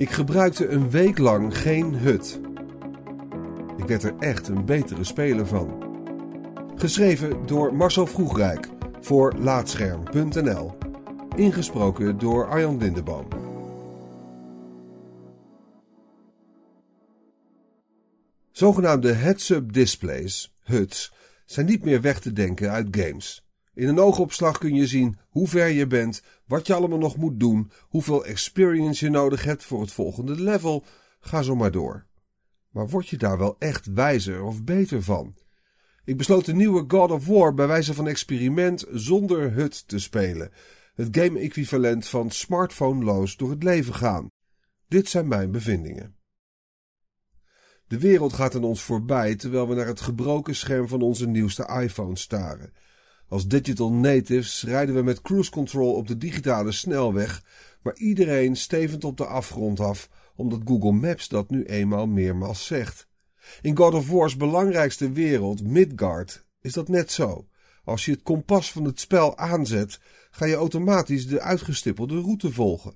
Ik gebruikte een week lang geen hut. Ik werd er echt een betere speler van. Geschreven door Marcel Vroegrijk voor Laatscherm.nl. Ingesproken door Arjan Lindeboom. Zogenaamde heads-up displays, HUDs, zijn niet meer weg te denken uit games. In een oogopslag kun je zien hoe ver je bent, wat je allemaal nog moet doen, hoeveel experience je nodig hebt voor het volgende level. Ga zo maar door. Maar word je daar wel echt wijzer of beter van? Ik besloot de nieuwe God of War bij wijze van experiment zonder HUD te spelen. Het game-equivalent van smartphoneloos door het leven gaan. Dit zijn mijn bevindingen. De wereld gaat aan ons voorbij terwijl we naar het gebroken scherm van onze nieuwste iPhone staren. Als digital natives rijden we met cruise control op de digitale snelweg, maar iedereen stevend op de afgrond af, omdat Google Maps dat nu eenmaal meermaals zegt. In God of War's belangrijkste wereld, Midgard, is dat net zo. Als je het kompas van het spel aanzet, ga je automatisch de uitgestippelde route volgen.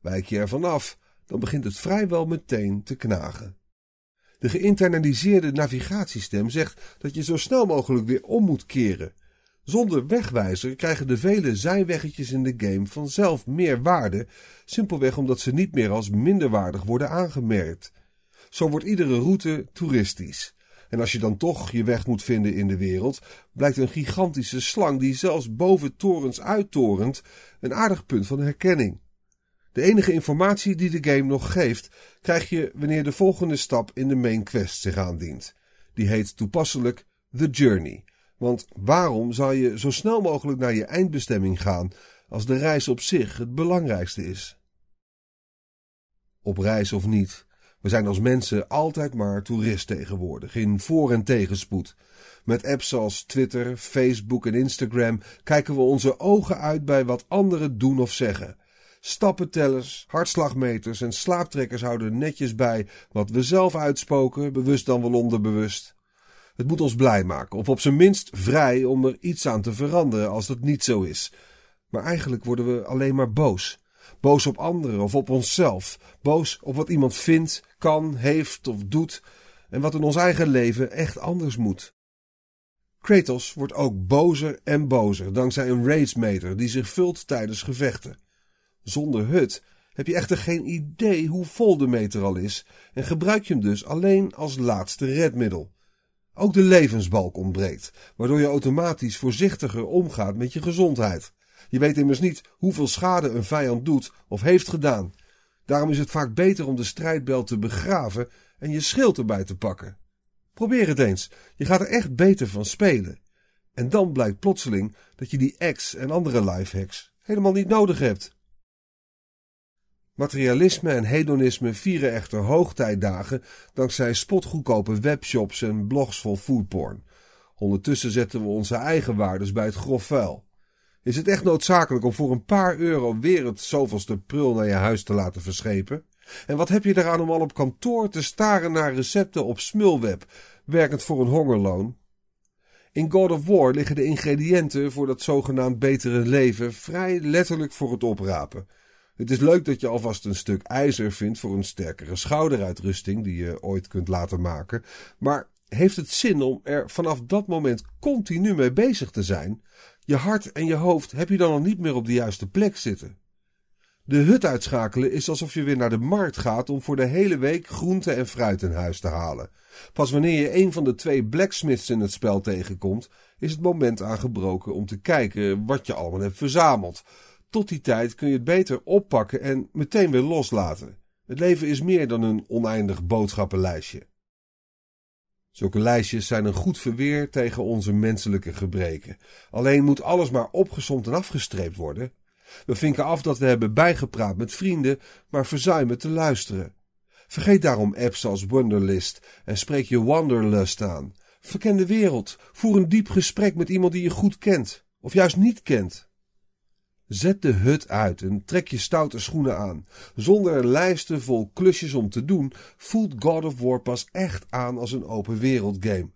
Wijk je ervan af, dan begint het vrijwel meteen te knagen. De geïnternaliseerde navigatiestem zegt dat je zo snel mogelijk weer om moet keren. Zonder wegwijzer krijgen de vele zijweggetjes in de game vanzelf meer waarde, simpelweg omdat ze niet meer als minderwaardig worden aangemerkt. Zo wordt iedere route toeristisch. En als je dan toch je weg moet vinden in de wereld, blijkt een gigantische slang die zelfs boven torens uittorent een aardig punt van herkenning. De enige informatie die de game nog geeft, krijg je wanneer de volgende stap in de main quest zich aandient. Die heet toepasselijk The Journey. Want waarom zou je zo snel mogelijk naar je eindbestemming gaan als de reis op zich het belangrijkste is? Op reis of niet, we zijn als mensen altijd maar toerist tegenwoordig, in voor- en tegenspoed. Met apps als Twitter, Facebook en Instagram kijken we onze ogen uit bij wat anderen doen of zeggen. Stappentellers, hartslagmeters en slaaptrekkers houden netjes bij wat we zelf uitspoken, bewust dan wel onderbewust. Het moet ons blij maken, of op zijn minst vrij om er iets aan te veranderen als dat niet zo is. Maar eigenlijk worden we alleen maar boos. Boos op anderen of op onszelf. Boos op wat iemand vindt, kan, heeft of doet en wat in ons eigen leven echt anders moet. Kratos wordt ook bozer en bozer dankzij een ragemeter die zich vult tijdens gevechten. Zonder hut heb je echter geen idee hoe vol de meter al is en gebruik je hem dus alleen als laatste redmiddel. Ook de levensbalk ontbreekt, waardoor je automatisch voorzichtiger omgaat met je gezondheid. Je weet immers niet hoeveel schade een vijand doet of heeft gedaan. Daarom is het vaak beter om de strijdbel te begraven en je schild erbij te pakken. Probeer het eens, je gaat er echt beter van spelen. En dan blijkt plotseling dat je die X en andere lifehacks helemaal niet nodig hebt. Materialisme en hedonisme vieren echter hoogtijdagen dankzij spotgoedkope webshops en blogs vol foodporn. Ondertussen zetten we onze eigen waardes bij het grof vuil. Is het echt noodzakelijk om voor een paar euro weer het zoveelste prul naar je huis te laten verschepen? En wat heb je eraan om al op kantoor te staren naar recepten op smulweb, werkend voor een hongerloon? In God of War liggen de ingrediënten voor dat zogenaamd betere leven vrij letterlijk voor het oprapen. Het is leuk dat je alvast een stuk ijzer vindt voor een sterkere schouderuitrusting die je ooit kunt laten maken. Maar heeft het zin om er vanaf dat moment continu mee bezig te zijn? Je hart en je hoofd heb je dan al niet meer op de juiste plek zitten. De hut uitschakelen is alsof je weer naar de markt gaat om voor de hele week groente en fruit in huis te halen. Pas wanneer je een van de twee blacksmiths in het spel tegenkomt, is het moment aangebroken om te kijken wat je allemaal hebt verzameld. Tot die tijd kun je het beter oppakken en meteen weer loslaten. Het leven is meer dan een oneindig boodschappenlijstje. Zulke lijstjes zijn een goed verweer tegen onze menselijke gebreken. Alleen moet alles maar opgesomd en afgestreept worden. We vinken af dat we hebben bijgepraat met vrienden, maar verzuimen te luisteren. Vergeet daarom apps als Wonderlist en spreek je Wanderlust aan. Verken de wereld, voer een diep gesprek met iemand die je goed kent, of juist niet kent. Zet de hut uit en trek je stoute schoenen aan. Zonder lijsten vol klusjes om te doen, voelt God of War pas echt aan als een open wereld game.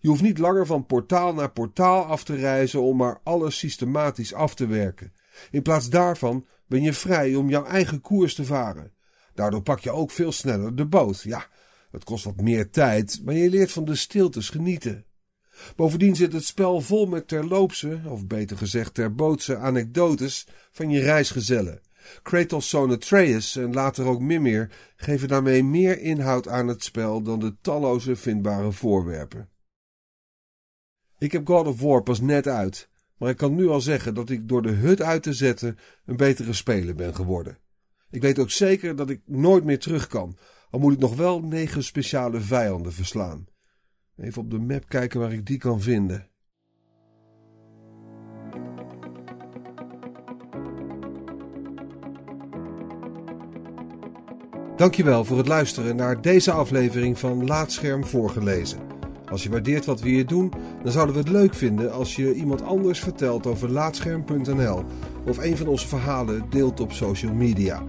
Je hoeft niet langer van portaal naar portaal af te reizen om maar alles systematisch af te werken. In plaats daarvan ben je vrij om jouw eigen koers te varen. Daardoor pak je ook veel sneller de boot. Ja, het kost wat meer tijd, maar je leert van de stiltes genieten. Bovendien zit het spel vol met terloopse, of beter gezegd terbootse anekdotes van je reisgezellen. Kratos' zoon Atreus en later ook Mimir geven daarmee meer inhoud aan het spel dan de talloze vindbare voorwerpen. Ik heb God of War pas net uit, maar ik kan nu al zeggen dat ik door de hut uit te zetten een betere speler ben geworden. Ik weet ook zeker dat ik nooit meer terug kan, al moet ik nog wel negen speciale vijanden verslaan. Even op de map kijken waar ik die kan vinden. Dankjewel voor het luisteren naar deze aflevering van Laatscherm voorgelezen. Als je waardeert wat we hier doen, dan zouden we het leuk vinden als je iemand anders vertelt over laatscherm.nl of een van onze verhalen deelt op social media.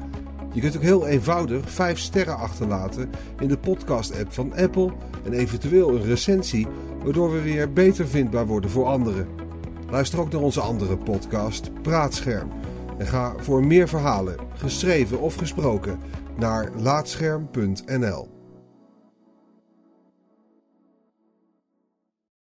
Je kunt ook heel eenvoudig 5 sterren achterlaten in de podcast-app van Apple en eventueel een recensie, waardoor we weer beter vindbaar worden voor anderen. Luister ook naar onze andere podcast, Praatscherm. En ga voor meer verhalen, geschreven of gesproken, naar laatscherm.nl.